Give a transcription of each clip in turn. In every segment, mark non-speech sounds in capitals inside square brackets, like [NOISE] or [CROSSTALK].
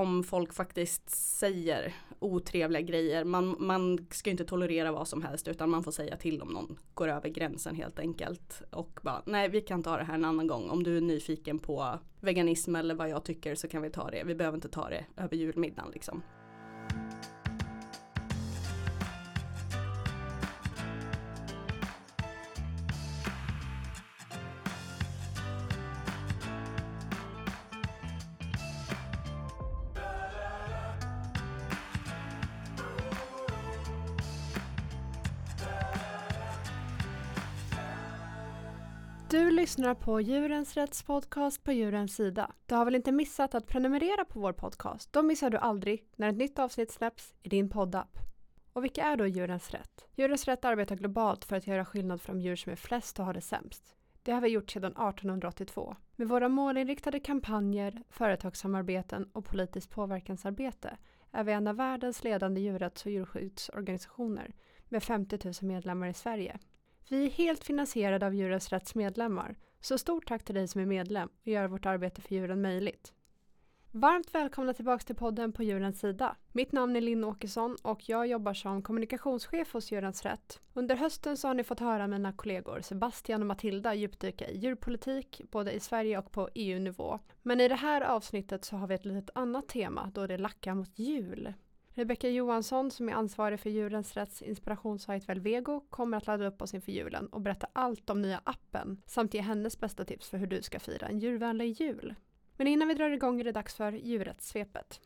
om folk faktiskt säger otrevliga grejer. Man, man ska inte tolerera vad som helst utan man får säga till om någon går över gränsen helt enkelt. Och bara, nej vi kan ta det här en annan gång. Om du är nyfiken på veganism eller vad jag tycker så kan vi ta det. Vi behöver inte ta det över julmiddagen liksom. Lyssnar på Djurens Rätts podcast på Djurens Sida. Du har väl inte missat att prenumerera på vår podcast? Då missar du aldrig när ett nytt avsnitt släpps i din poddapp. Och vilka är då Djurens Rätt? Djurens Rätt arbetar globalt för att göra skillnad för de djur som är flest och har det sämst. Det har vi gjort sedan 1882. Med våra målinriktade kampanjer, företagssamarbeten och politiskt påverkansarbete är vi en av världens ledande djurrätts och djurskyddsorganisationer med 50 000 medlemmar i Sverige. Vi är helt finansierade av Djurens Rätts medlemmar, så stort tack till dig som är medlem och gör vårt arbete för djuren möjligt. Varmt välkomna tillbaka till podden på Djurens Sida. Mitt namn är Linn Åkesson och jag jobbar som kommunikationschef hos Djurens Rätt. Under hösten så har ni fått höra mina kollegor Sebastian och Matilda djupdyka i djurpolitik, både i Sverige och på EU-nivå. Men i det här avsnittet så har vi ett litet annat tema då det lackar mot jul. Rebecka Johansson som är ansvarig för Djurens Rätts inspirationssajt Velvego kommer att ladda upp oss inför julen och berätta allt om nya appen samt ge hennes bästa tips för hur du ska fira en djurvänlig jul. Men innan vi drar igång är det dags för djurrättssvepet.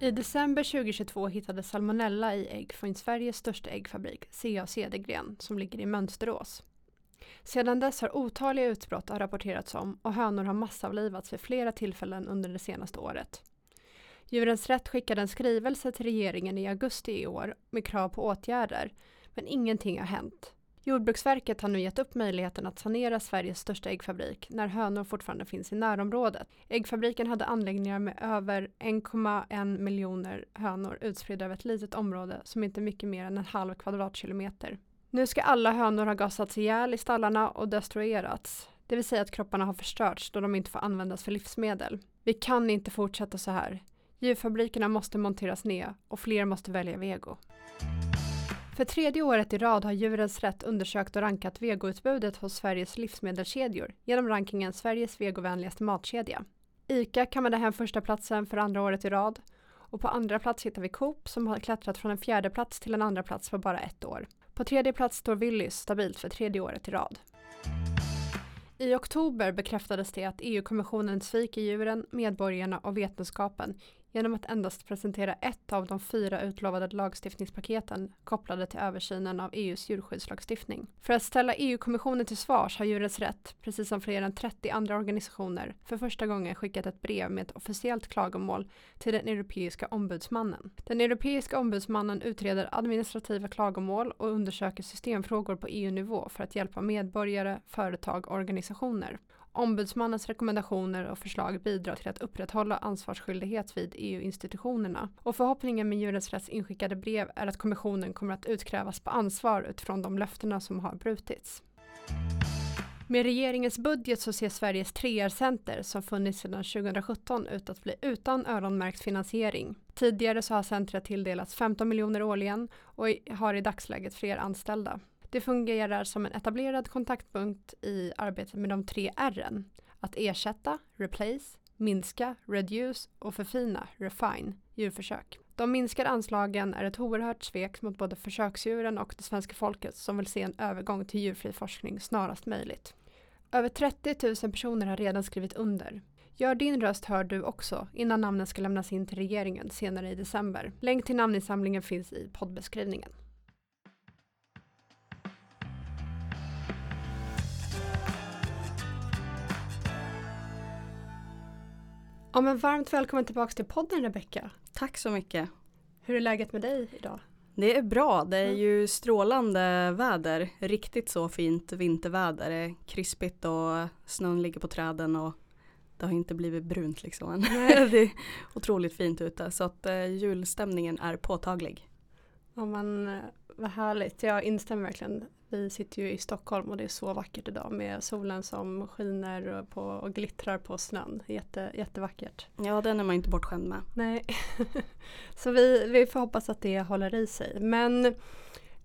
I december 2022 hittades salmonella i ägg från Sveriges största äggfabrik, CA Cedergren, som ligger i Mönsterås. Sedan dess har otaliga utbrott har rapporterats om och hönor har massavlivats vid flera tillfällen under det senaste året. Djurens Rätt skickade en skrivelse till regeringen i augusti i år med krav på åtgärder, men ingenting har hänt. Jordbruksverket har nu gett upp möjligheten att sanera Sveriges största äggfabrik när hönor fortfarande finns i närområdet. Äggfabriken hade anläggningar med över 1,1 miljoner hönor utspridda över ett litet område som inte är mycket mer än en halv kvadratkilometer. Nu ska alla hönor ha gasats ihjäl i stallarna och destruerats. Det vill säga att kropparna har förstörts då de inte får användas för livsmedel. Vi kan inte fortsätta så här. Djurfabrikerna måste monteras ner och fler måste välja vego. För tredje året i rad har Djurens Rätt undersökt och rankat vegoutbudet hos Sveriges livsmedelskedjor genom rankingen Sveriges vegovänligaste matkedja. ICA kammade hem första platsen för andra året i rad och på andra plats hittar vi Coop som har klättrat från en fjärde plats till en andra plats på bara ett år. På tredje plats står Willys stabilt för tredje året i rad. I oktober bekräftades det att EU-kommissionen sviker djuren, medborgarna och vetenskapen genom att endast presentera ett av de fyra utlovade lagstiftningspaketen kopplade till översynen av EUs djurskyddslagstiftning. För att ställa EU-kommissionen till svars har Djurens Rätt, precis som fler än 30 andra organisationer, för första gången skickat ett brev med ett officiellt klagomål till den europeiska ombudsmannen. Den europeiska ombudsmannen utreder administrativa klagomål och undersöker systemfrågor på EU-nivå för att hjälpa medborgare, företag och organisationer. Ombudsmannens rekommendationer och förslag bidrar till att upprätthålla ansvarsskyldighet vid EU-institutionerna och förhoppningen med Djurens Rätts inskickade brev är att kommissionen kommer att utkrävas på ansvar utifrån de löftena som har brutits. Med regeringens budget så ser Sveriges 3R-center som funnits sedan 2017 ut att bli utan öronmärkt finansiering. Tidigare så har centret tilldelats 15 miljoner årligen och har i dagsläget fler anställda. Det fungerar som en etablerad kontaktpunkt i arbetet med de tre Ren. Att ersätta, replace, minska, reduce och förfina, refine, djurförsök. De minskade anslagen är ett oerhört svek mot både försöksdjuren och det svenska folket som vill se en övergång till djurfri forskning snarast möjligt. Över 30 000 personer har redan skrivit under. Gör din röst hörd du också innan namnen ska lämnas in till regeringen senare i december. Länk till namninsamlingen finns i poddbeskrivningen. Ja, men varmt välkommen tillbaka till podden Rebecka. Tack så mycket. Hur är läget med dig idag? Det är bra, det är ju strålande väder. Riktigt så fint vinterväder. Det är krispigt och snön ligger på träden och det har inte blivit brunt liksom [LAUGHS] det är otroligt fint ute så att eh, julstämningen är påtaglig. Ja men vad härligt, jag instämmer verkligen. Vi sitter ju i Stockholm och det är så vackert idag med solen som skiner på, och glittrar på snön. Jätte, jättevackert. Ja, den är man inte bortskämd med. Nej, [LAUGHS] så vi, vi får hoppas att det håller i sig. Men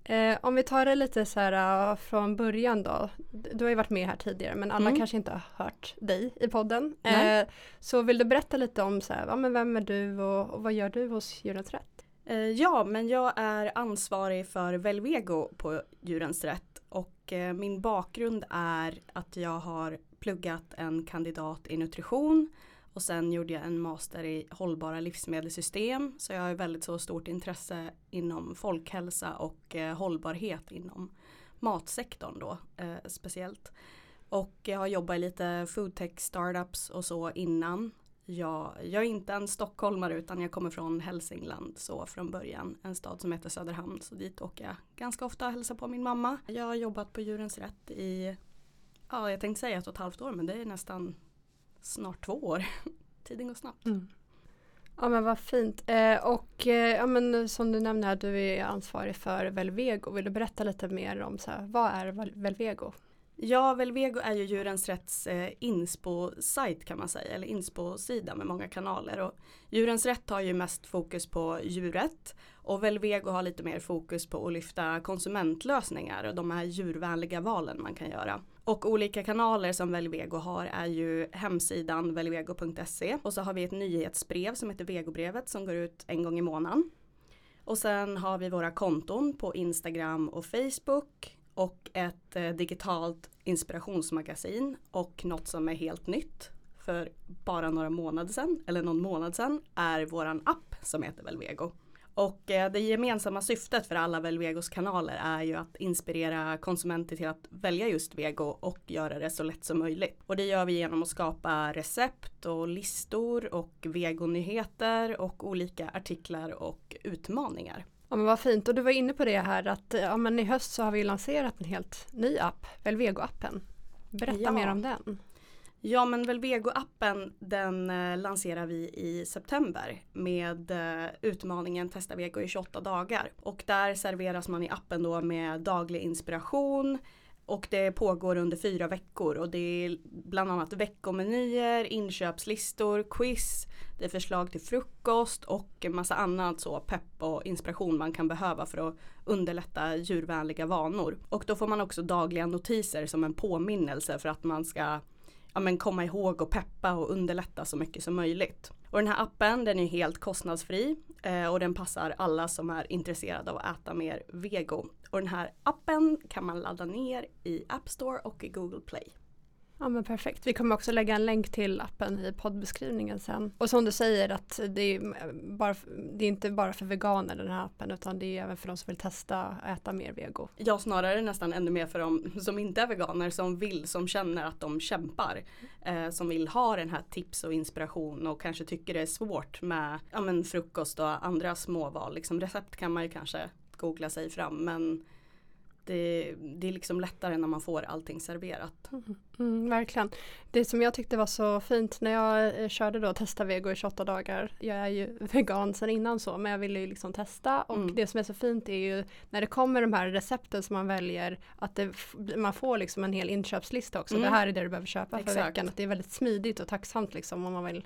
Eh, om vi tar det lite så här uh, från början då. Du har ju varit med här tidigare men alla mm. kanske inte har hört dig i podden. Eh, så vill du berätta lite om så här, ja, men vem är du och, och vad gör du hos Djurens Rätt? Eh, ja, men jag är ansvarig för Velvego på Djurens Rätt och eh, min bakgrund är att jag har pluggat en kandidat i nutrition och sen gjorde jag en master i hållbara livsmedelssystem. Så jag har väldigt så stort intresse inom folkhälsa och eh, hållbarhet inom matsektorn då eh, speciellt. Och jag har jobbat i lite foodtech startups och så innan. Jag, jag är inte en stockholmare utan jag kommer från Hälsingland så från början. En stad som heter Söderhamn så dit åker jag ganska ofta och hälsar på min mamma. Jag har jobbat på Djurens Rätt i, ja jag tänkte säga ett och ett halvt år men det är nästan snart två år. [LAUGHS] Tiden går snabbt. Mm. Ja men vad fint. Eh, och eh, ja, men, som du nämnde här, du är ansvarig för Velvego. Vill du berätta lite mer om så här, vad är Velvego? Ja, Velvego är ju Djurens Rätts eh, inspo-sajt kan man säga, eller inspo-sida med många kanaler. Och Djurens Rätt har ju mest fokus på djuret och Velvego har lite mer fokus på att lyfta konsumentlösningar och de här djurvänliga valen man kan göra. Och olika kanaler som Velvego har är ju hemsidan velvego.se och så har vi ett nyhetsbrev som heter Vegobrevet som går ut en gång i månaden. Och sen har vi våra konton på Instagram och Facebook och ett eh, digitalt inspirationsmagasin och något som är helt nytt för bara några månader sedan, eller någon månad sedan, är våran app som heter Velvego. Och eh, det gemensamma syftet för alla Velvegos kanaler är ju att inspirera konsumenter till att välja just vego och göra det så lätt som möjligt. Och det gör vi genom att skapa recept och listor och vegonyheter och olika artiklar och utmaningar. Ja men vad fint och du var inne på det här att ja, men i höst så har vi lanserat en helt ny app, Velvego-appen. Berätta ja. mer om den. Ja men Velvego-appen den eh, lanserar vi i september med eh, utmaningen Testa Vego i 28 dagar. Och där serveras man i appen då med daglig inspiration och det pågår under fyra veckor och det är bland annat veckomenyer, inköpslistor, quiz, det är förslag till frukost och massa annat så pepp och inspiration man kan behöva för att underlätta djurvänliga vanor. Och då får man också dagliga notiser som en påminnelse för att man ska ja, men komma ihåg och peppa och underlätta så mycket som möjligt. Och den här appen den är helt kostnadsfri eh, och den passar alla som är intresserade av att äta mer vego. Och den här appen kan man ladda ner i App Store och i Google Play. Ja men perfekt. Vi kommer också lägga en länk till appen i poddbeskrivningen sen. Och som du säger att det är, eh, bara, det är inte bara för veganer den här appen utan det är även för de som vill testa att äta mer vego. Ja snarare nästan ännu mer för de som inte är veganer som vill, som känner att de kämpar. Eh, som vill ha den här tips och inspiration och kanske tycker det är svårt med ja, men frukost och andra småval. Liksom recept kan man ju kanske googla sig fram men det, det är liksom lättare när man får allting serverat. Mm, mm, verkligen. Det som jag tyckte var så fint när jag eh, körde då testa vego i 28 dagar. Jag är ju [LAUGHS] vegan sedan innan så men jag ville ju liksom testa och mm. det som är så fint är ju när det kommer de här recepten som man väljer att det, man får liksom en hel inköpslista också. Det mm. här är det du behöver köpa Exakt. för veckan. Att det är väldigt smidigt och tacksamt liksom om man vill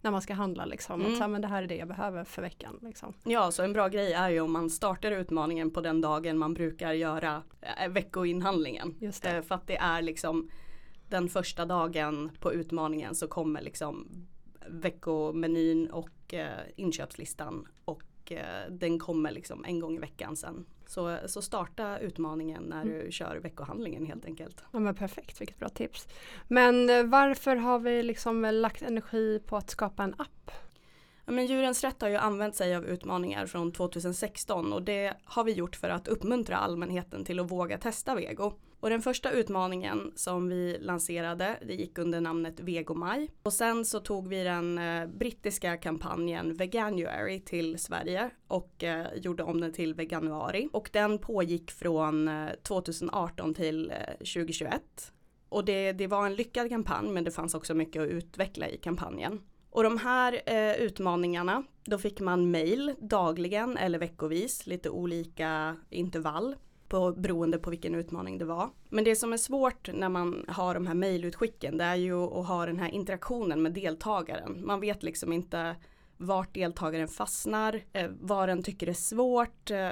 när man ska handla liksom. Mm. Att så men det här är det jag behöver för veckan. Liksom. Ja, så en bra grej är ju om man startar utmaningen på den dagen man brukar göra äh, veckoinhandlingen. Just det. Äh, för att det är liksom den första dagen på utmaningen så kommer liksom veckomenyn och äh, inköpslistan och den kommer liksom en gång i veckan sen. Så, så starta utmaningen när mm. du kör veckohandlingen helt enkelt. Ja men perfekt, vilket bra tips. Men eh, varför har vi liksom lagt energi på att skapa en app? Men Djurens Rätt har ju använt sig av utmaningar från 2016 och det har vi gjort för att uppmuntra allmänheten till att våga testa vego. Och den första utmaningen som vi lanserade, det gick under namnet Vegomaj. Och sen så tog vi den eh, brittiska kampanjen Veganuary till Sverige och eh, gjorde om den till Veganuari. Och den pågick från eh, 2018 till 2021. Och det, det var en lyckad kampanj men det fanns också mycket att utveckla i kampanjen. Och de här eh, utmaningarna, då fick man mail dagligen eller veckovis, lite olika intervall på, beroende på vilken utmaning det var. Men det som är svårt när man har de här mejlutskicken det är ju att ha den här interaktionen med deltagaren. Man vet liksom inte vart deltagaren fastnar, eh, vad den tycker är svårt, eh,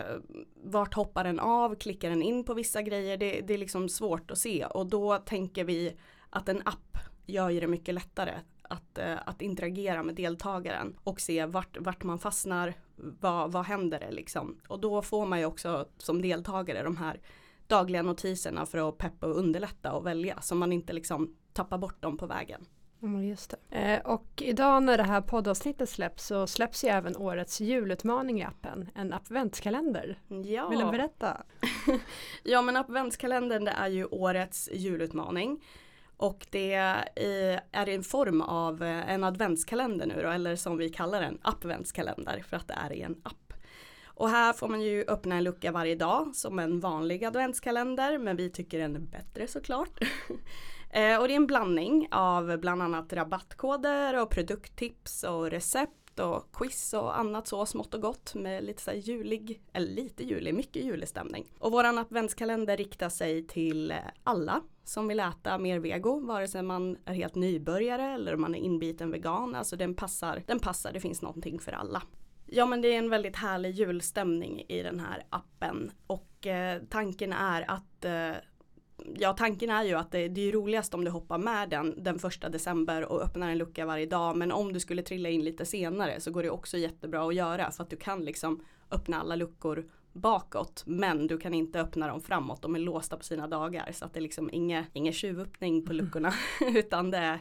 vart hoppar den av, klickar den in på vissa grejer. Det, det är liksom svårt att se och då tänker vi att en app gör ju det mycket lättare att, eh, att interagera med deltagaren och se vart, vart man fastnar, vad, vad händer det liksom. Och då får man ju också som deltagare de här dagliga notiserna för att peppa och underlätta och välja så man inte liksom tappar bort dem på vägen. Mm, just det. Eh, och idag när det här poddavsnittet släpps så släpps ju även årets julutmaning i appen, en adventskalender. Ja. Vill du berätta? [LAUGHS] ja men adventskalendern det är ju årets julutmaning. Och det är en form av eh, en adventskalender nu då, eller som vi kallar den, appventskalender för att det är i en app. Och här får man ju öppna en lucka varje dag som en vanlig adventskalender men vi tycker den är bättre såklart. [LAUGHS] Eh, och det är en blandning av bland annat rabattkoder och produkttips och recept och quiz och annat så smått och gott med lite så här julig, eller lite julig, mycket julig stämning. Och våran adventskalender riktar sig till eh, alla som vill äta mer vego, vare sig man är helt nybörjare eller om man är inbiten vegan. Alltså den passar, den passar, det finns någonting för alla. Ja men det är en väldigt härlig julstämning i den här appen och eh, tanken är att eh, ja, tanken är ju att det, det är roligast om du hoppar med den den första december och öppnar en lucka varje dag. Men om du skulle trilla in lite senare så går det också jättebra att göra för att du kan liksom öppna alla luckor bakåt men du kan inte öppna dem framåt. De är låsta på sina dagar så att det är liksom ingen, ingen tjuvöppning på luckorna [LAUGHS] utan det är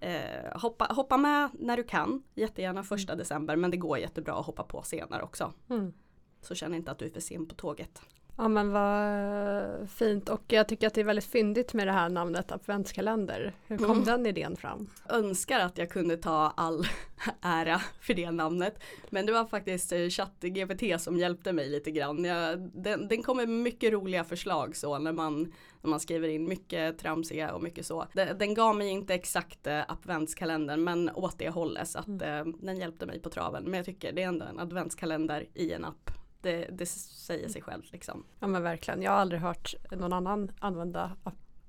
eh, hoppa, hoppa med när du kan, jättegärna första mm. december men det går jättebra att hoppa på senare också. Mm. Så känn inte att du är för sen på tåget. Ja men vad fint och jag tycker att det är väldigt fyndigt med det här namnet adventskalender. Hur kom mm. den idén fram? Önskar att jag kunde ta all [LAUGHS] ära för det namnet. Men det var faktiskt eh, ChatGPT som hjälpte mig lite grann. Jag, den, den kom med mycket roliga förslag så när man, när man skriver in mycket tramsiga och mycket så. Den, den gav mig inte exakt eh, adventskalendern men åt det hållet så att mm. eh, den hjälpte mig på traven. Men jag tycker det är ändå en adventskalender i en app det, det säger sig självt liksom. Ja men verkligen, jag har aldrig hört någon annan använda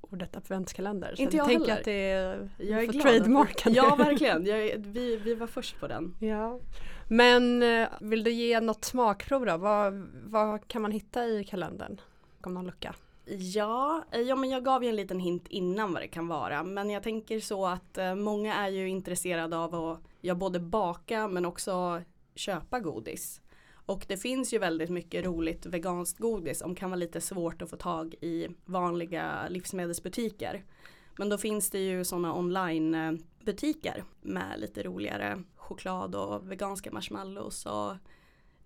ordet adventskalender. Inte jag tänker heller. att det är jag är för trademarka Ja [LAUGHS] verkligen, jag, vi, vi var först på den. Ja. Men eh, vill du ge något smakprov då? Vad, vad kan man hitta i kalendern? Om någon lucka? Ja, eh, ja, men jag gav ju en liten hint innan vad det kan vara. Men jag tänker så att eh, många är ju intresserade av att ja, både baka men också köpa godis. Och det finns ju väldigt mycket roligt veganskt godis som kan vara lite svårt att få tag i vanliga livsmedelsbutiker. Men då finns det ju sådana onlinebutiker med lite roligare choklad och veganska marshmallows och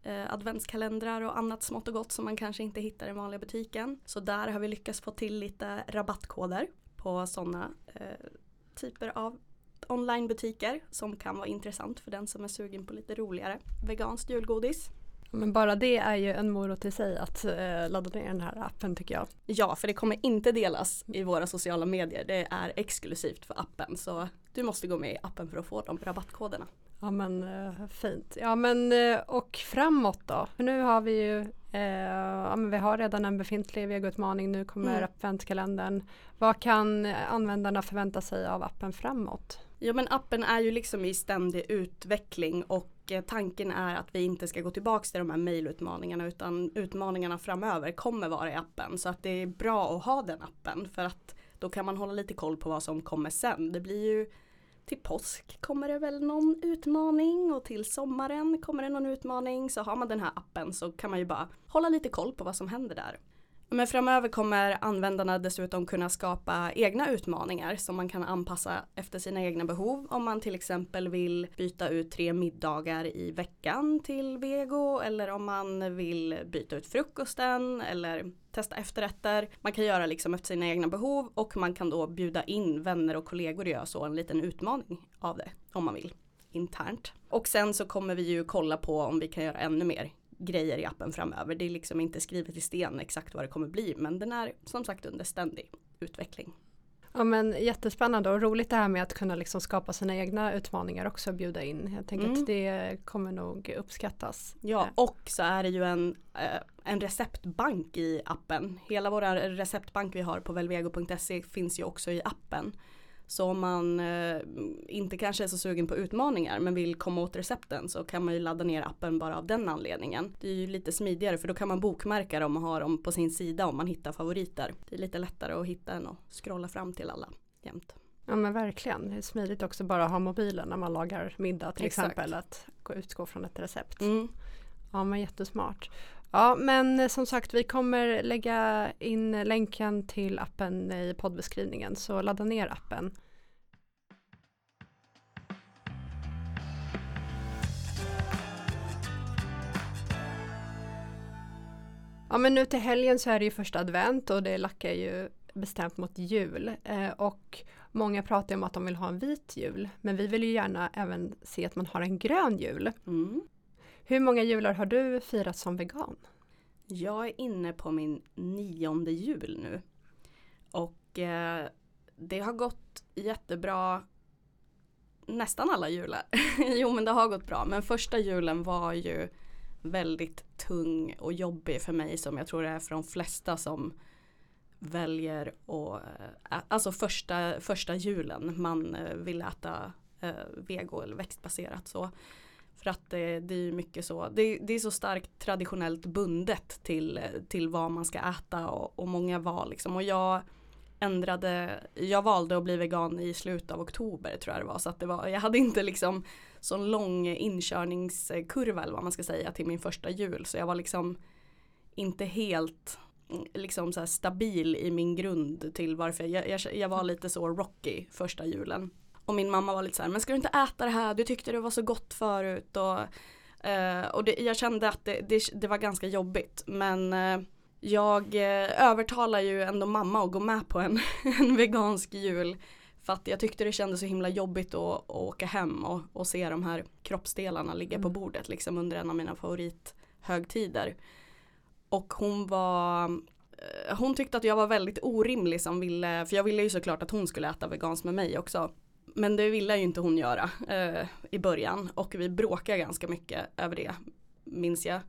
eh, adventskalendrar och annat smått och gott som man kanske inte hittar i den vanliga butiken. Så där har vi lyckats få till lite rabattkoder på sådana eh, typer av onlinebutiker som kan vara intressant för den som är sugen på lite roligare veganskt julgodis. Men bara det är ju en morot i sig att eh, ladda ner den här appen tycker jag. Ja, för det kommer inte delas i våra sociala medier. Det är exklusivt för appen. Så du måste gå med i appen för att få de rabattkoderna. Ja men eh, fint. Ja men eh, och framåt då? Nu har vi ju eh, ja, men vi har redan en befintlig vegoutmaning. Nu kommer mm. adventskalendern. Vad kan användarna förvänta sig av appen framåt? Ja men appen är ju liksom i ständig utveckling och Eh, tanken är att vi inte ska gå tillbaka till de här mejlutmaningarna utan utmaningarna framöver kommer vara i appen. Så att det är bra att ha den appen för att då kan man hålla lite koll på vad som kommer sen. Det blir ju till påsk kommer det väl någon utmaning och till sommaren kommer det någon utmaning. Så har man den här appen så kan man ju bara hålla lite koll på vad som händer där. Men framöver kommer användarna dessutom kunna skapa egna utmaningar som man kan anpassa efter sina egna behov. Om man till exempel vill byta ut tre middagar i veckan till vego eller om man vill byta ut frukosten eller testa efterrätter. Man kan göra liksom efter sina egna behov och man kan då bjuda in vänner och kollegor och göra så en liten utmaning av det om man vill internt. Och sen så kommer vi ju kolla på om vi kan göra ännu mer grejer i appen framöver. Det är liksom inte skrivet i sten exakt vad det kommer bli men den är som sagt under ständig utveckling. Ja men jättespännande och roligt det här med att kunna liksom skapa sina egna utmaningar också och bjuda in. Jag tänker Mm. att det kommer nog uppskattas. Ja, Eh, och så är det ju en, eh, en receptbank i appen. Hela vår receptbank vi har på velvego.se finns ju också i appen. Så om man eh, inte kanske är så sugen på utmaningar men vill komma åt recepten så kan man ju ladda ner appen bara av den anledningen. Det är ju lite smidigare för då kan man bokmärka dem och ha dem på sin sida om man hittar favoriter. Det är lite lättare att hitta än att scrolla fram till alla jämt. Ja men verkligen. Det är smidigt också bara att ha mobilen när man lagar middag till Exakt. exempel. Att gå- utgå från ett recept. Mm. Ja men jättesmart. Ja men eh, som sagt vi kommer lägga in länken till appen i poddbeskrivningen så ladda ner appen. Ja men nu till helgen så är det ju första advent och det lackar ju bestämt mot jul. Eh, och många pratar ju om att de vill ha en vit jul. Men vi vill ju gärna även se att man har en grön jul. Mm. Hur många jular har du firat som vegan? Jag är inne på min nionde jul nu. Och eh, det har gått jättebra nästan alla jular. [LAUGHS] jo men det har gått bra. Men första julen var ju väldigt tung och jobbig för mig som jag tror det är för de flesta som väljer att, eh, alltså första, första julen man eh, vill äta eh, vego eller växtbaserat så. För att det, det är mycket så, det, det är så starkt traditionellt bundet till, till vad man ska äta och, och många val liksom. Och jag ändrade, jag valde att bli vegan i slutet av oktober tror jag det var. Så att det var, jag hade inte liksom sån lång inkörningskurva eller vad man ska säga till min första jul. Så jag var liksom inte helt liksom så här stabil i min grund till varför jag, jag, jag var lite så rocky första julen. Och min mamma var lite så här, men ska du inte äta det här? Du tyckte det var så gott förut. Och, eh, och det, jag kände att det, det, det var ganska jobbigt. Men eh, jag eh, övertalar ju ändå mamma att gå med på en, [LAUGHS] en vegansk jul. För att jag tyckte det kändes så himla jobbigt att, att åka hem och, och se de här kroppsdelarna ligga på Mm. bordet liksom under en av mina favorithögtider. Och hon var eh, hon tyckte att jag var väldigt orimlig som ville, för jag ville ju såklart att hon skulle äta veganskt med mig också. Men det ville ju inte hon göra eh, i början och vi bråkade ganska mycket över det, minns jag.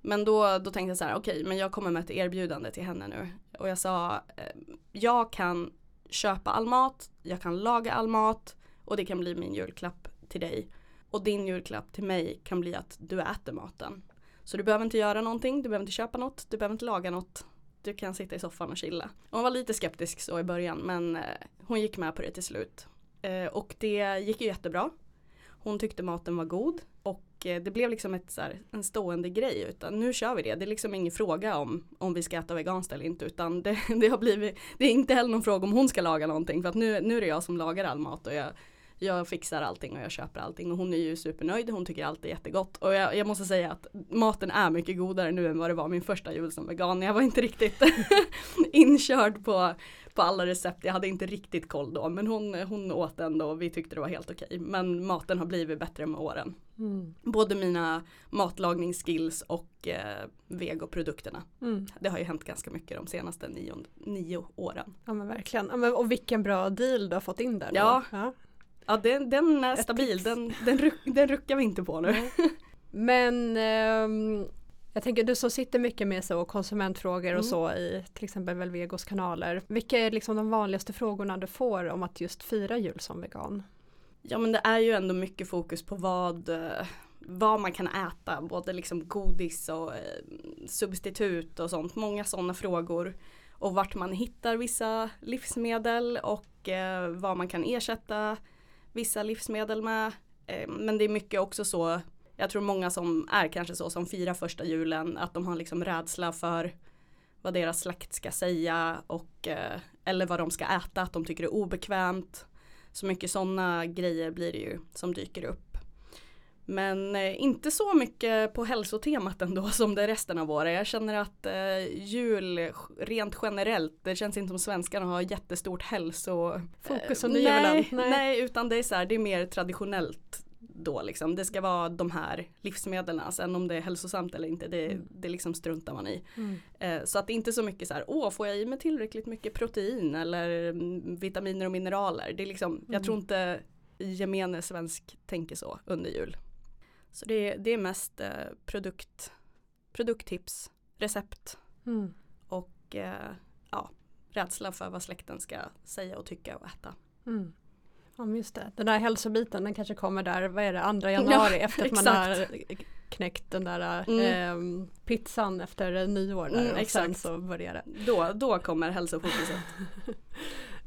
Men då, då tänkte jag så här, okej, men jag kommer med ett erbjudande till henne nu. Och jag sa, eh, jag kan köpa all mat, jag kan laga all mat och det kan bli min julklapp till dig. Och din julklapp till mig kan bli att du äter maten. Så du behöver inte göra någonting, du behöver inte köpa något, du behöver inte laga något. Du kan sitta i soffan och chilla. Hon var lite skeptisk så i början men eh, hon gick med på det till slut. Eh, och det gick ju jättebra. Hon tyckte maten var god och eh, det blev liksom ett, så här, en stående grej utan nu kör vi det. Det är liksom ingen fråga om, om vi ska äta veganskt eller inte utan [LAUGHS] det, det har blivit, det är inte heller någon fråga om hon ska laga någonting för att nu, nu är det jag som lagar all mat och jag, jag fixar allting och jag köper allting och hon är ju supernöjd, hon tycker allt är jättegott och jag, jag måste säga att maten är mycket godare nu än vad det var min första jul som vegan. Jag var inte riktigt [LAUGHS] inkörd på, på alla recept, jag hade inte riktigt koll då men hon, hon åt ändå och vi tyckte det var helt okej. Men maten har blivit bättre med åren. Mm. Både mina matlagningsskills och eh, vegoprodukterna. Mm. Det har ju hänt ganska mycket de senaste nio, nio åren. Ja men verkligen. Ja, men, och vilken bra deal du har fått in där. Ja. ja. Ja den, den är Ett stabil, tips. den, den, ruck, den ruckar vi inte på nu. Men ehm, jag tänker du som sitter mycket med så konsumentfrågor och Mm. så i till exempel Velvegos kanaler. Vilka är liksom de vanligaste frågorna du får om att just fira jul som vegan? Ja men det är ju ändå mycket fokus på vad, eh, vad man kan äta, både liksom godis och eh, substitut och sånt. Många sådana frågor. Och vart man hittar vissa livsmedel och eh, vad man kan ersätta vissa livsmedel med. Eh, men det är mycket också så, jag tror många som är kanske så som firar första julen, att de har liksom rädsla för vad deras släkt ska säga och eh, eller vad de ska äta, att de tycker det är obekvämt. Så mycket sådana grejer blir det ju som dyker upp. Men eh, inte så mycket på hälsotemat ändå [LAUGHS] som det är resten av året. Jag känner att eh, jul rent generellt, det känns inte som svenskarna har jättestort hälso... Fokus eh, nej, Nej. nej. utan det är så här, det är mer traditionellt då liksom. Det ska vara de här livsmedlen. Sen om det är hälsosamt eller inte det, Mm. det liksom struntar man i. Mm. Eh, så att det är inte så mycket så här, åh får jag i mig tillräckligt mycket protein eller mm, vitaminer och mineraler. Det är liksom, Mm. jag tror inte gemene svensk tänker så under jul. Så det, det är mest eh, produkt, produkttips, recept Mm. och eh, ja, rädsla för vad släkten ska säga och tycka och äta. Mm. Ja, just det. Den där hälsobiten den kanske kommer där, vad är det, andra januari efter att man har [LAUGHS] knäckt den där Mm. ehm, pizzan efter nyår där Mm, och sen exakt. så börjar det. Då, då kommer hälsofokuset. [LAUGHS]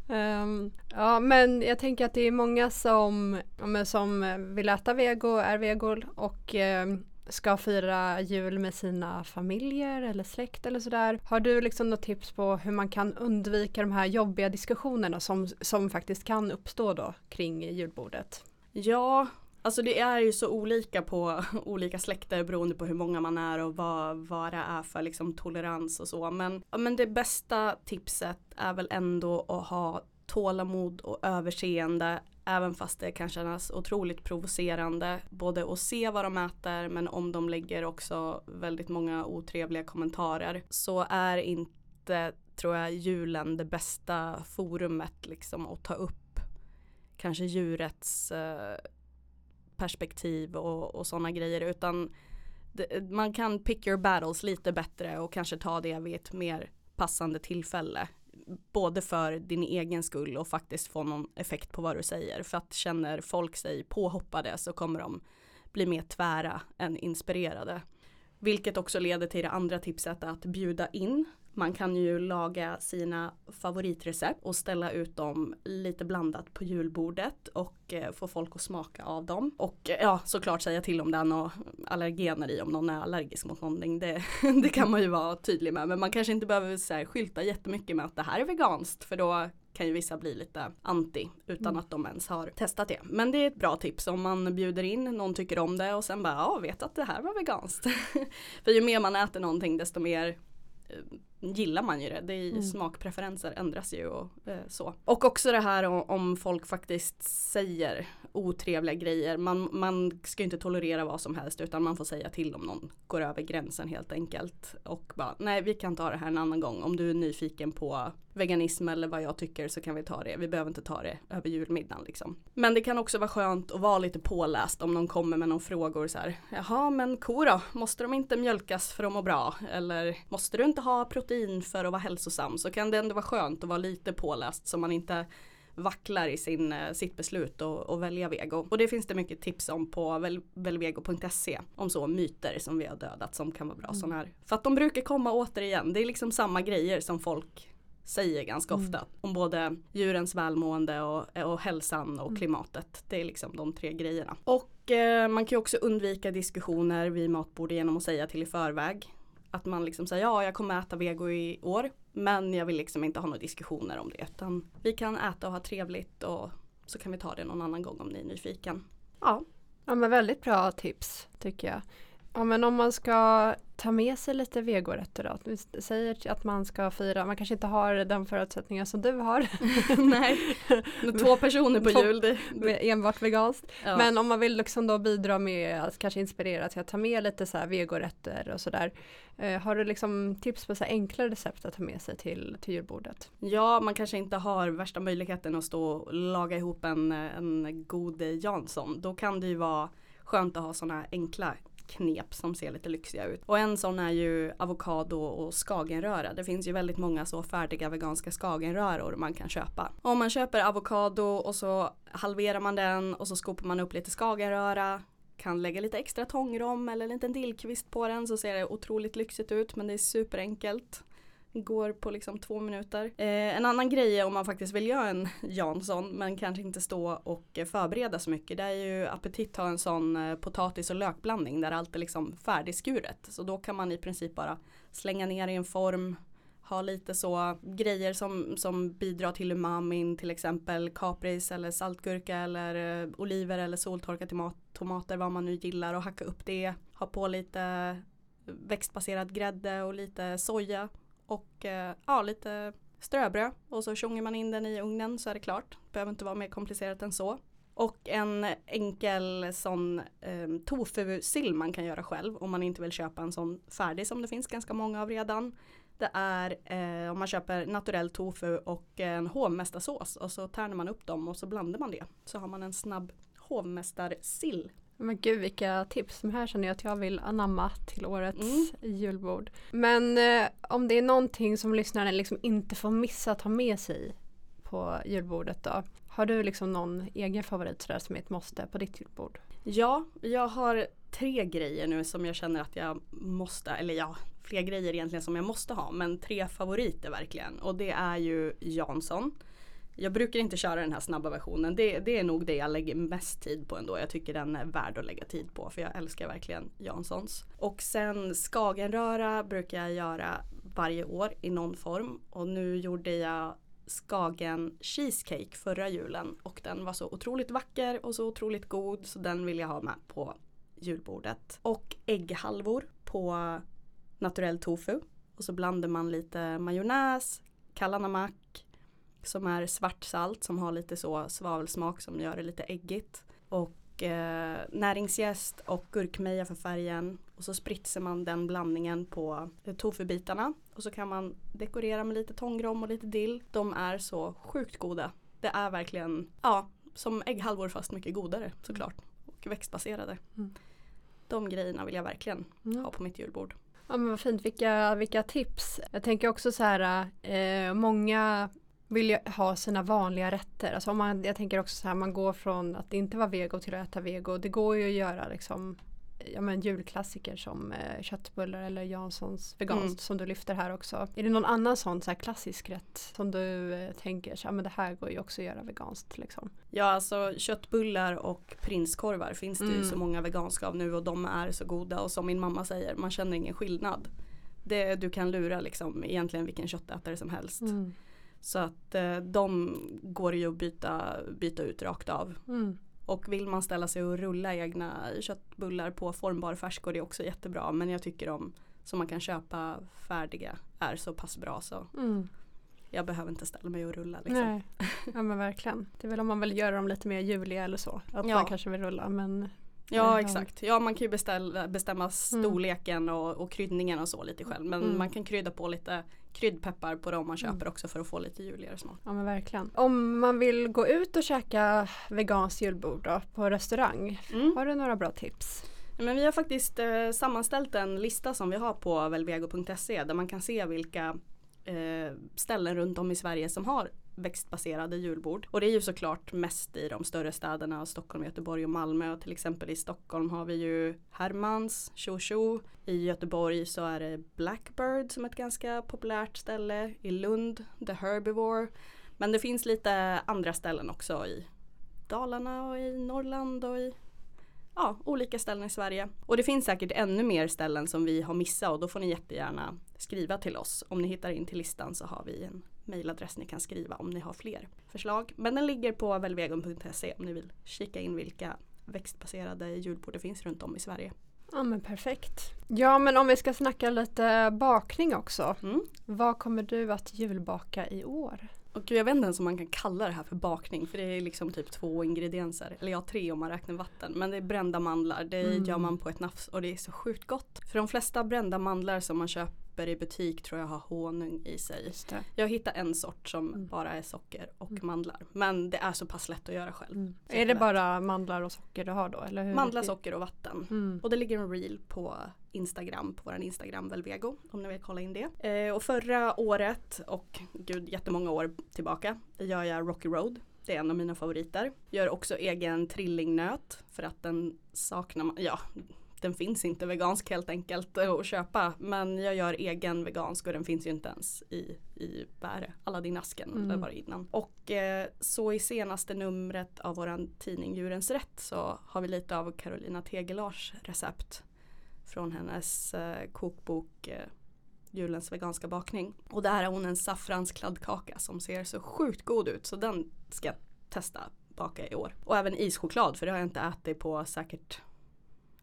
Um, ja men jag tänker att det är många som, som vill äta vego, är vegor och um, ska fira jul med sina familjer eller släkt eller sådär. Har du liksom något tips på hur man kan undvika de här jobbiga diskussionerna som, som faktiskt kan uppstå då kring julbordet? Ja, alltså det är ju så olika på [LAUGHS] olika släkter beroende på hur många man är och vad, vad det är för liksom tolerans och så. Men, men det bästa tipset är väl ändå att ha tålamod och överseende även fast det kan kännas otroligt provocerande både att se vad de äter men om de lägger också väldigt många otrevliga kommentarer så är inte tror jag julen det bästa forumet liksom att ta upp kanske djurets eh, perspektiv och, och sådana grejer utan det, man kan pick your battles lite bättre och kanske ta det vid ett mer passande tillfälle. Både för din egen skull och faktiskt få någon effekt på vad du säger. För att känner folk sig påhoppade så kommer de bli mer tvära än inspirerade. Vilket också leder till det andra tipset att bjuda in. Man kan ju laga sina favoritrecept och ställa ut dem lite blandat på julbordet och eh, få folk att smaka av dem. Och eh, ja, såklart säga till om det är några allergener i om någon är allergisk mot någonting. Det, [LAUGHS] det kan man ju vara tydlig med. Men man kanske inte behöver så här, skylta jättemycket med att det här är veganskt för då kan ju vissa bli lite anti utan Mm. att de ens har testat det. Men det är ett bra tips om man bjuder in, någon tycker om det och sen bara ja, vet att det här var veganskt. [LAUGHS] för ju mer man äter någonting desto mer eh, gillar man ju det. det är, Mm. Smakpreferenser ändras ju och eh, så. Och också det här om, om folk faktiskt säger otrevliga grejer. Man, man ska ju inte tolerera vad som helst utan man får säga till om någon går över gränsen helt enkelt. Och bara nej vi kan ta det här en annan gång. Om du är nyfiken på veganism eller vad jag tycker så kan vi ta det. Vi behöver inte ta det över julmiddagen liksom. Men det kan också vara skönt att vara lite påläst om någon kommer med någon frågor så här. Jaha men kor då? Måste de inte mjölkas för att må bra? Eller måste du inte ha protein för att vara hälsosam? Så kan det ändå vara skönt att vara lite påläst så man inte vacklar i sin, eh, sitt beslut och, och välja vego. Och det finns det mycket tips om på väl, välvego.se om så myter som vi har dödat som kan vara bra Mm. sån här. För att de brukar komma återigen. Det är liksom samma grejer som folk säger ganska Mm. ofta. Om både djurens välmående och, och hälsan och Mm. klimatet. Det är liksom de tre grejerna. Och eh, man kan ju också undvika diskussioner vid matbordet genom att säga till i förväg. Att man liksom säger ja jag kommer äta vego i år. Men jag vill liksom inte ha några diskussioner om det. Utan vi kan äta och ha trevligt och så kan vi ta det någon annan gång om ni är nyfiken. Ja, Ja men väldigt bra tips tycker jag. Ja men om man ska ta med sig lite vegorätter då. Du säger att man ska fira, man kanske inte har den förutsättningen som du har. [LAUGHS] nej. [LAUGHS] Med två personer på Två- jul. [LAUGHS] Med enbart veganskt. ja. Men om man vill liksom då bidra med att kanske inspirera till att ta med lite så här vegorätter och sådär. Eh, har du liksom tips på så enkla recept att ta med sig till, till julbordet? Ja, man kanske inte har värsta möjligheten att stå och laga ihop en, en god Jansson. Då kan det ju vara skönt att ha sådana enkla knep som ser lite lyxiga ut. Och en sån är ju avokado och skagenröra. Det finns ju väldigt många så färdiga veganska skagenröror man kan köpa. Om man köper avokado och så halverar man den och så skopar man upp lite skagenröra kan lägga lite extra tångrom eller en liten dillkvist på den så ser det otroligt lyxigt ut men det är superenkelt. Går på liksom två minuter. Eh, en annan grej är om man faktiskt vill göra en [LAUGHS] Jansson men kanske inte stå och eh, förbereda så mycket. Det är ju Appetit har en sån eh, potatis och lökblandning där allt är liksom färdigskuret. Så då kan man i princip bara slänga ner i en form. Ha lite så grejer som, som bidrar till umamin till exempel kapris eller saltgurka eller eh, oliver eller soltorkade tomat, tomater vad man nu gillar och hacka upp det. Ha på lite växtbaserad grädde och lite soja och eh, ja, lite ströbröd och så tjongar man in den i ugnen så är det klart. Behöver inte vara mer komplicerat än så. Och en enkel sån eh, tofu-sill man kan göra själv om man inte vill köpa en sån färdig som det finns ganska många av redan. Det är eh, om man köper naturell tofu och en hovmästarsås och så tärnar man upp dem och så blandar man det. Så har man en snabb hovmästarsill. Men gud vilka tips. De här känner jag att jag vill anamma till årets mm. julbord. Men eh, om det är någonting som lyssnaren liksom inte får missa att ha med sig på julbordet då? Har du liksom någon egen favorit sådär som är ett måste på ditt julbord? Ja, jag har tre grejer nu som jag känner att jag måste, eller ja, fler grejer egentligen som jag måste ha, men tre favoriter verkligen. Och det är ju Jansson. Jag brukar inte köra den här snabba versionen. Det, det, är nog det jag lägger mest tid på ändå. Jag tycker den är värd att lägga tid på för jag älskar verkligen Janssons. Och sen Skagenröra brukar jag göra varje år i någon form. Och nu gjorde jag Skagen cheesecake förra julen och den var så otroligt vacker och så otroligt god så den vill jag ha med på julbordet. Och ägghalvor på naturell tofu och så blandar man lite majonnäs, kallanamak som är svartsalt som har lite så svavelsmak som gör det lite äggigt. Och eh, näringsjäst och gurkmeja för färgen. Och så spritsar man den blandningen på eh, tofubitarna. Och så kan man dekorera med lite tångrom och lite dill. De är så sjukt goda. Det är verkligen, ja, som ägghalvor fast mycket godare såklart. Och växtbaserade. Mm. De grejerna vill jag verkligen mm. ha på mitt julbord. Ja men vad fint, vilka, vilka tips. Jag tänker också så här, eh, många vill ju ha sina vanliga rätter. Alltså om man, jag tänker också så här, man går från att inte vara vego till att äta vego. Det går ju att göra liksom ja, men julklassiker som eh, köttbullar eller Janssons veganskt mm. som du lyfter här också. Är det någon annan sån så här klassisk rätt som du eh, tänker så, ja, men det här går ju också att göra veganskt liksom? Ja alltså köttbullar och prinskorvar finns det mm. ju så många veganska av nu och de är så goda och som min mamma säger man känner ingen skillnad. Det, du kan lura liksom egentligen vilken köttätare som helst. Mm. Så att eh, de går ju att byta, byta ut rakt av. Mm. Och vill man ställa sig och rulla egna köttbullar på formbar färskor är också jättebra. Men jag tycker de som man kan köpa färdiga är så pass bra så mm. jag behöver inte ställa mig och rulla. Liksom. Nej, ja men verkligen. Det är väl om man vill göra dem lite mer juliga eller så. Att ja. man kanske vill rulla men Ja exakt. Ja man kan ju beställa, bestämma mm. storleken mm. och, och kryddningen och så lite själv. Men mm. man kan krydda på lite kryddpeppar på dem man köper mm. också för att få lite juligare smak. Ja men verkligen. Om man vill gå ut och käka veganskt julbord då, på restaurang. Mm. Har du några bra tips? Men vi har faktiskt eh, sammanställt en lista som vi har på velvego.se där man kan se vilka eh, ställen runt om i Sverige som har växtbaserade julbord. Och det är ju såklart mest i de större städerna Stockholm, Göteborg och Malmö. Och till exempel i Stockholm har vi ju Hermans, Tjo Tjo. I Göteborg så är det Blackbird som är ett ganska populärt ställe. I Lund, The Herbivore. Men det finns lite andra ställen också i Dalarna och i Norrland och i ja, olika ställen i Sverige. Och det finns säkert ännu mer ställen som vi har missat och då får ni jättegärna skriva till oss. Om ni hittar in till listan så har vi en mejladress ni kan skriva om ni har fler förslag. Men den ligger på velvegon.se om ni vill kika in vilka växtbaserade julbord det finns runt om i Sverige. Ja men perfekt. Ja men om vi ska snacka lite bakning också. Mm. Vad kommer du att julbaka i år? Och jag vet inte ens om man kan kalla det här för bakning för det är liksom typ två ingredienser. Eller ja tre om man räknar vatten. Men det är brända mandlar. Det mm. gör man på ett nafs och det är så sjukt gott. För de flesta brända mandlar som man köper köper i butik tror jag har honung i sig. Jag hittar en sort som mm. bara är socker och mm. mandlar. Men det är så pass lätt att göra själv. Mm. Är det bara mandlar och socker du har då? Eller hur? Mandlar, socker och vatten. Mm. Och det ligger en reel på Instagram, på våran Instagram Velvego om ni vill kolla in det. Eh, och förra året och gud jättemånga år tillbaka gör jag Rocky Road. Det är en av mina favoriter. Gör också egen trillingnöt för att den saknar man, ja den finns inte vegansk helt enkelt att köpa. Men jag gör egen vegansk och den finns ju inte ens i, i Bäre, Aladdin-asken mm. där var innan. Och eh, så i senaste numret av våran tidning Djurens Rätt så har vi lite av Carolina Tegelars recept från hennes eh, kokbok eh, julens veganska bakning. Och där har hon en saffranskladdkaka som ser så sjukt god ut så den ska jag testa baka i år. Och även ischoklad för det har jag inte ätit på säkert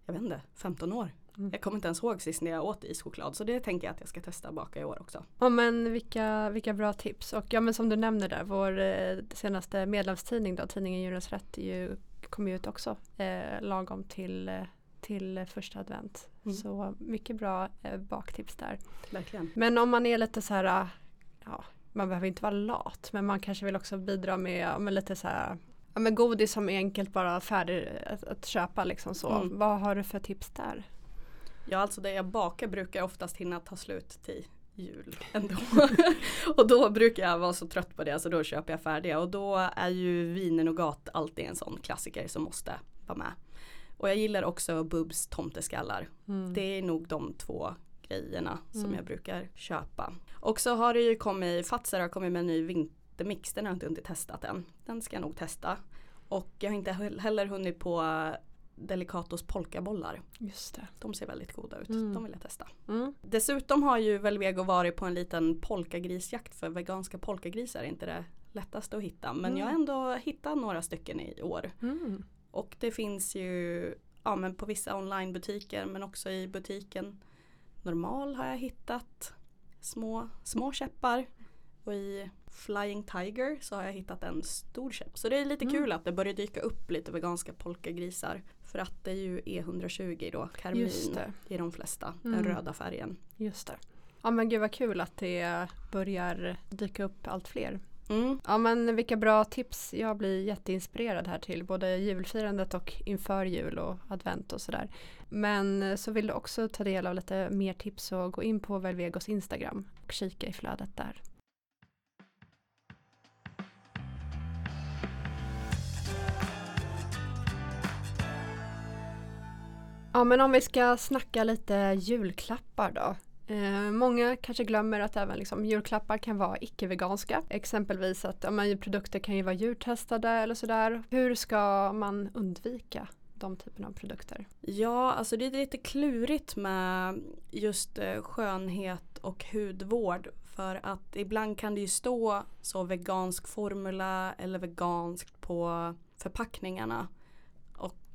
jag vet inte, 15 år. Mm. Jag kommer inte ens ihåg sist när jag åt ischoklad så det tänker jag att jag ska testa baka i år också. Ja men vilka, vilka bra tips och ja men som du nämner där vår eh, senaste medlemstidning då tidningen Djurens Rätt ju, kom ju ut också eh, lagom till eh, till första advent. Mm. Så mycket bra eh, baktips där. Verkligen. Men om man är lite så här, ja man behöver inte vara lat men man kanske vill också bidra med, med lite så här Ja men godis som är enkelt bara färdig att, att köpa liksom så. Mm. Vad har du för tips där? Ja alltså det jag bakar brukar oftast hinna ta slut till jul ändå. [LAUGHS] och då brukar jag vara så trött på det så då köper jag färdiga och då är ju vinen och gat alltid en sån klassiker som måste vara med. Och jag gillar också Bubs tomteskallar. Mm. Det är nog de två grejerna som Mm. jag brukar köpa. Och så har det ju kommit, Fazer har kommit med en ny vintermix, den har jag inte hunnit testat än. Den ska jag nog testa. Och jag har inte he- heller hunnit på Delicatos polkabollar. Just det. De ser väldigt goda ut, Mm. de vill jag testa. Mm. Dessutom har ju Velvego varit på en liten polkagrisjakt för veganska polkagrisar är inte det lättaste att hitta. Men Mm. jag har ändå hittat några stycken i år. Mm. Och det finns ju ja, men på vissa onlinebutiker men också i butiken normal har jag hittat små, små käppar. Och i Flying Tiger så har jag hittat en stor käpp. Så det är lite Mm. kul att det börjar dyka upp lite veganska polkagrisar. För att det är ju E120 då, karmin i de flesta. Mm. Den röda färgen. Just det. Ja men gud vad kul att det börjar dyka upp allt fler. Mm. Ja men vilka bra tips. Jag blir jätteinspirerad här till både julfirandet och inför jul och advent och sådär. Men så vill du också ta del av lite mer tips så gå in på Velvegos Instagram och kika i flödet där. Ja men om vi ska snacka lite julklappar då. Eh, många kanske glömmer att även liksom, julklappar kan vara icke-veganska. Exempelvis att ja, men, produkter kan ju vara djurtestade eller sådär. Hur ska man undvika de typerna av produkter? Ja, alltså det är lite klurigt med just eh, skönhet och hudvård. För att ibland kan det ju stå så vegansk formula eller veganskt på förpackningarna.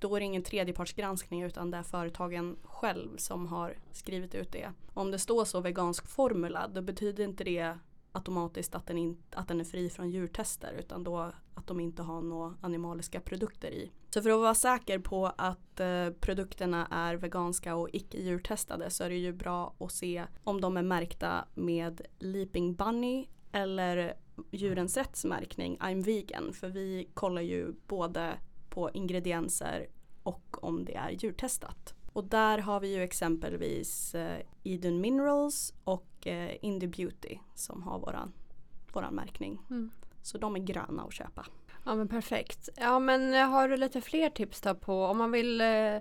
Då är det ingen tredjepartsgranskning utan det är företagen själv som har skrivit ut det. Om det står så vegansk formula då betyder inte det automatiskt att den, in, att den är fri från djurtester utan då att de inte har några animaliska produkter i. Så för att vara säker på att eh, produkterna är veganska och icke djurtestade så är det ju bra att se om de är märkta med Leaping Bunny eller Djurens rättsmärkning I'm vegan för vi kollar ju både på ingredienser och om det är djurtestat. Och där har vi ju exempelvis eh, Eden Minerals och eh, Indie Beauty som har våran, våran märkning. Mm. Så de är gröna att köpa. Ja men perfekt. Ja men eh, har du lite fler tips då på om man vill eh,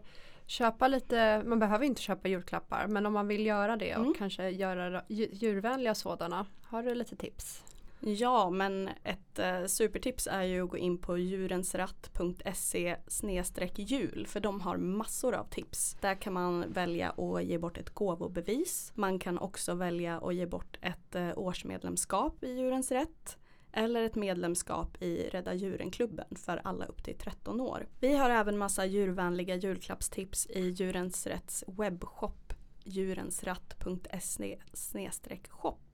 köpa lite, man behöver inte köpa julklappar men om man vill göra det och Mm. kanske göra dju- djurvänliga sådana. Har du lite tips? Ja, men ett eh, supertips är ju att gå in på djurensratt.se jul för de har massor av tips. Där kan man välja att ge bort ett gåvobevis. Man kan också välja att ge bort ett eh, årsmedlemskap i Djurens Rätt eller ett medlemskap i Rädda Djuren-klubben för alla upp till 13 år. Vi har även massa djurvänliga julklappstips i Djurens Rätts webbshop djurensratt.se shop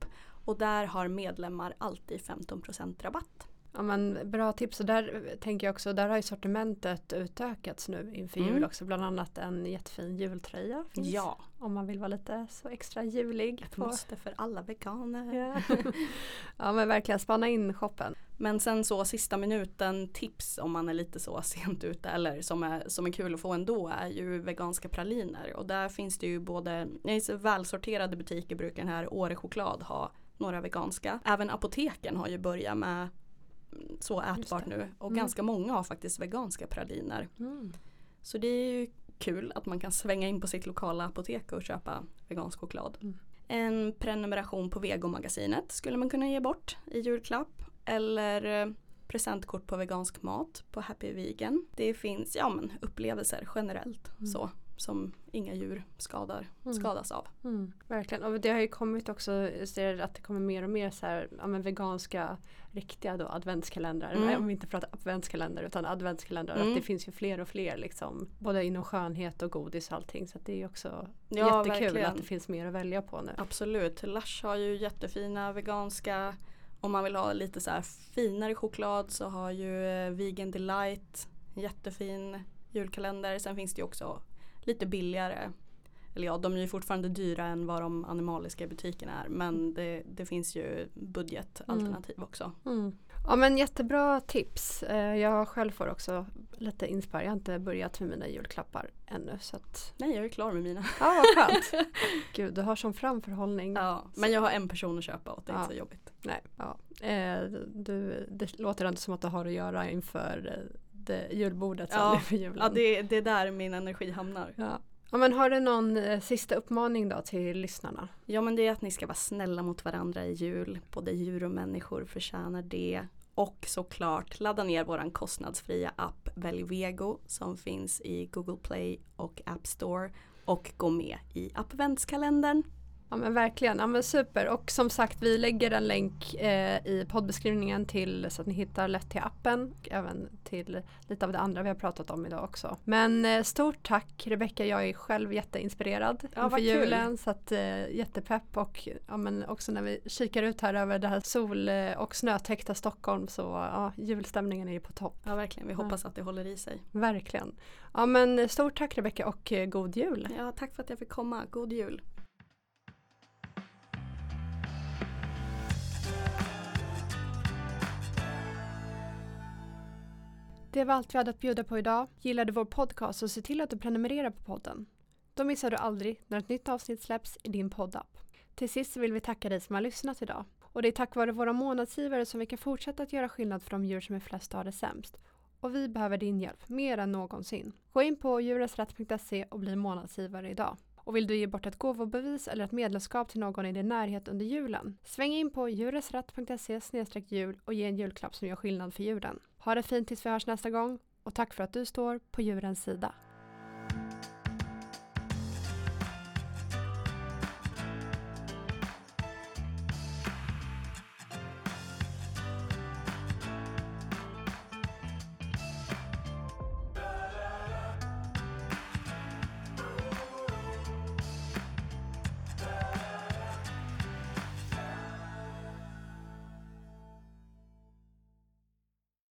och där har medlemmar alltid 15% rabatt. Ja men bra tips och där tänker jag också, där har ju sortimentet utökats nu inför Mm. jul också. Bland annat en jättefin jultröja finns. Ja, Om man vill vara lite så extra julig. ett måste för alla veganer. Ja. [LAUGHS] ja men verkligen spana in shoppen. Men sen så sista minuten tips om man är lite så sent ute eller som är, som är kul att få ändå är ju veganska praliner. Och där finns det ju både, välsorterade butiker brukar den här Åre choklad ha några veganska. Även apoteken har ju börjat med så ätbart nu och Mm. ganska många har faktiskt veganska praliner. Mm. Så det är ju kul att man kan svänga in på sitt lokala apotek och köpa vegansk choklad. Mm. En prenumeration på Vegomagasinet skulle man kunna ge bort i julklapp. Eller eh, presentkort på vegansk mat på Happy Vegan. Det finns ja, men upplevelser generellt Mm. så som inga djur skadar, Mm. skadas av. Mm, verkligen. Och det har ju kommit också, jag ser att det kommer mer och mer så här, ja, veganska riktiga då adventskalendrar. Mm. Om vi inte pratar adventskalender utan adventskalendrar. Mm. Att det finns ju fler och fler liksom. Både inom skönhet och godis och allting. Så det är ju också Ja, jättekul verkligen. att det finns mer att välja på nu. Absolut, Lush har ju jättefina veganska om man vill ha lite så finare choklad så har ju eh, Vegan Delight jättefin julkalender. Sen finns det ju också lite billigare. Eller ja, de är ju fortfarande dyra än vad de animaliska butikerna är. Men det, det finns ju budgetalternativ också. Mm. Ja men jättebra tips. Eh, Jag själv får också lite inspirering. Jag har inte börjat med mina julklappar ännu. Så att, Nej, jag är klar med mina. ja vad skönt. [LAUGHS] Gud du har som framförhållning. Ja, men jag har en person att köpa åt, det är Ja. inte så jobbigt. Nej, ja. Eh, du, det låter inte som att du har att göra inför det julbordet sen Ja, inför julen. Ja, det, det är där min energi hamnar. ja. ja men har du någon eh, sista uppmaning då till lyssnarna? Ja men det är att ni ska vara snälla mot varandra i jul. Både djur och människor förtjänar det. Och såklart ladda ner våran kostnadsfria app Välj Vego som finns i Google Play och App Store. Och gå med i adventskalendern. Ja men verkligen, ja men super och som sagt vi lägger en länk eh, i poddbeskrivningen till så att ni hittar lätt till appen och även till lite av det andra vi har pratat om idag också. Men eh, stort tack Rebecka, jag är själv jätteinspirerad Ja, inför julen så att eh, jättepepp och ja, men också när vi kikar ut här över det här sol eh, och snötäckta Stockholm så ja, julstämningen är ju på topp. Ja verkligen, vi Ja. hoppas att det håller i sig. Verkligen. Ja men stort tack Rebecka och eh, god jul! Ja, tack för att jag fick komma. God jul! Det var allt vi hade att bjuda på idag. Gillar du vår podcast så se till att du prenumererar på podden. Då missar du aldrig när ett nytt avsnitt släpps i din poddapp. Till sist vill vi tacka dig som har lyssnat idag. Och det är tack vare våra månadsgivare som vi kan fortsätta att göra skillnad för de djur som är flest har det sämst. Och vi behöver din hjälp mer än någonsin. Gå in på djurensrätt.se och bli månadsgivare idag. Och vill du ge bort ett gåvobevis eller ett medlemskap till någon i din närhet under julen? Sväng in på djurensrätt.se jul och ge en julklapp som gör skillnad för djuren. Ha det fint tills vi hörs nästa gång och tack för att du står på djurens sida.